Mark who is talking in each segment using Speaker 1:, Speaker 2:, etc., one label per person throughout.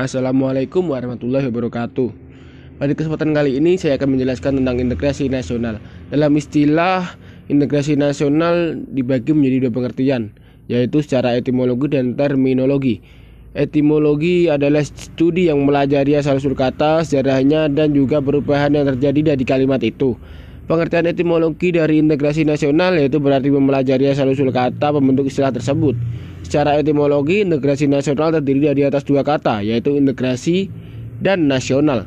Speaker 1: Assalamualaikum warahmatullahi wabarakatuh. Pada kesempatan kali ini saya akan menjelaskan tentang integrasi nasional. Dalam istilah integrasi nasional dibagi menjadi dua pengertian, yaitu secara etimologi dan terminologi. Etimologi adalah studi yang melajari asal-usul kata, sejarahnya, dan juga perubahan yang terjadi dari kalimat itu. Pengertian etimologi dari integrasi nasional yaitu berarti mempelajari asal-usul kata pembentuk istilah tersebut. Secara etimologi, integrasi nasional terdiri dari atas dua kata, yaitu integrasi dan nasional.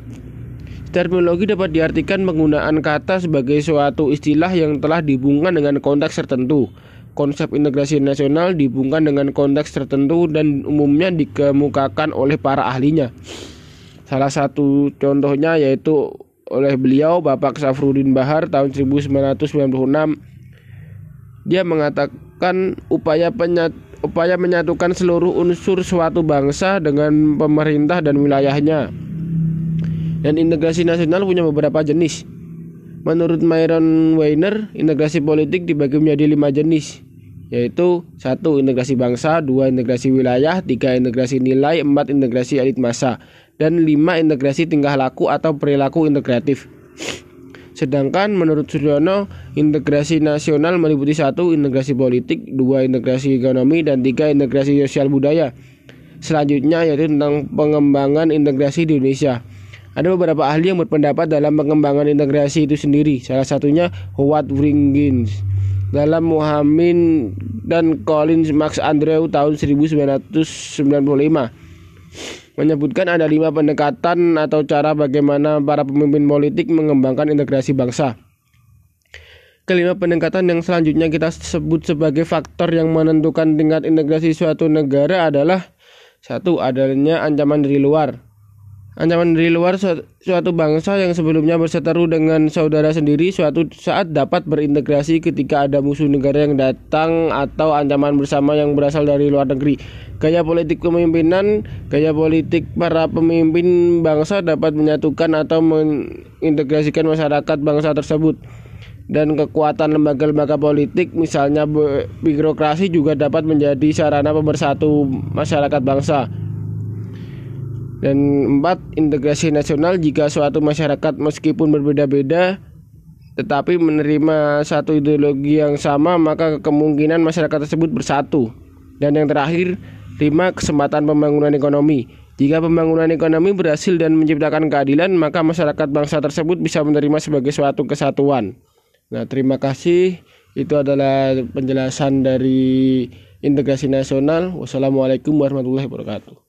Speaker 1: Terminologi dapat diartikan penggunaan kata sebagai suatu istilah yang telah dihubungkan dengan konteks tertentu. Konsep integrasi nasional dihubungkan dengan konteks tertentu dan umumnya dikemukakan oleh para ahlinya. Salah satu contohnya yaitu oleh beliau Bapak Safrudin Bahar tahun 1996 dia mengatakan upaya penyat, upaya menyatukan seluruh unsur suatu bangsa dengan pemerintah dan wilayahnya dan integrasi nasional punya beberapa jenis menurut Myron Weiner integrasi politik dibagi menjadi lima jenis yaitu satu integrasi bangsa, dua integrasi wilayah, tiga integrasi nilai, empat integrasi elit massa dan 5 integrasi tingkah laku atau perilaku integratif. Sedangkan menurut Suryono, integrasi nasional meliputi satu integrasi politik, dua integrasi ekonomi, dan tiga integrasi sosial budaya. Selanjutnya yaitu tentang pengembangan integrasi di Indonesia. Ada beberapa ahli yang berpendapat dalam pengembangan integrasi itu sendiri. Salah satunya Howard Wringins dalam Muhammad dan Collins Max Andrew tahun 1995 menyebutkan ada lima pendekatan atau cara bagaimana para pemimpin politik mengembangkan integrasi bangsa. Kelima pendekatan yang selanjutnya kita sebut sebagai faktor yang menentukan tingkat integrasi suatu negara adalah satu adanya ancaman dari luar. Ancaman dari luar suatu bangsa yang sebelumnya berseteru dengan saudara sendiri suatu saat dapat berintegrasi ketika ada musuh negara yang datang atau ancaman bersama yang berasal dari luar negeri. Gaya politik kepemimpinan, gaya politik para pemimpin bangsa dapat menyatukan atau mengintegrasikan masyarakat bangsa tersebut. Dan kekuatan lembaga-lembaga politik, misalnya birokrasi juga dapat menjadi sarana pemersatu masyarakat bangsa. Dan empat, integrasi nasional jika suatu masyarakat meskipun berbeda-beda tetapi menerima satu ideologi yang sama maka kemungkinan masyarakat tersebut bersatu. Dan yang terakhir, lima kesempatan pembangunan ekonomi. Jika pembangunan ekonomi berhasil dan menciptakan keadilan, maka masyarakat bangsa tersebut bisa menerima sebagai suatu kesatuan. Nah, terima kasih. Itu adalah penjelasan dari integrasi nasional. Wassalamualaikum warahmatullahi wabarakatuh.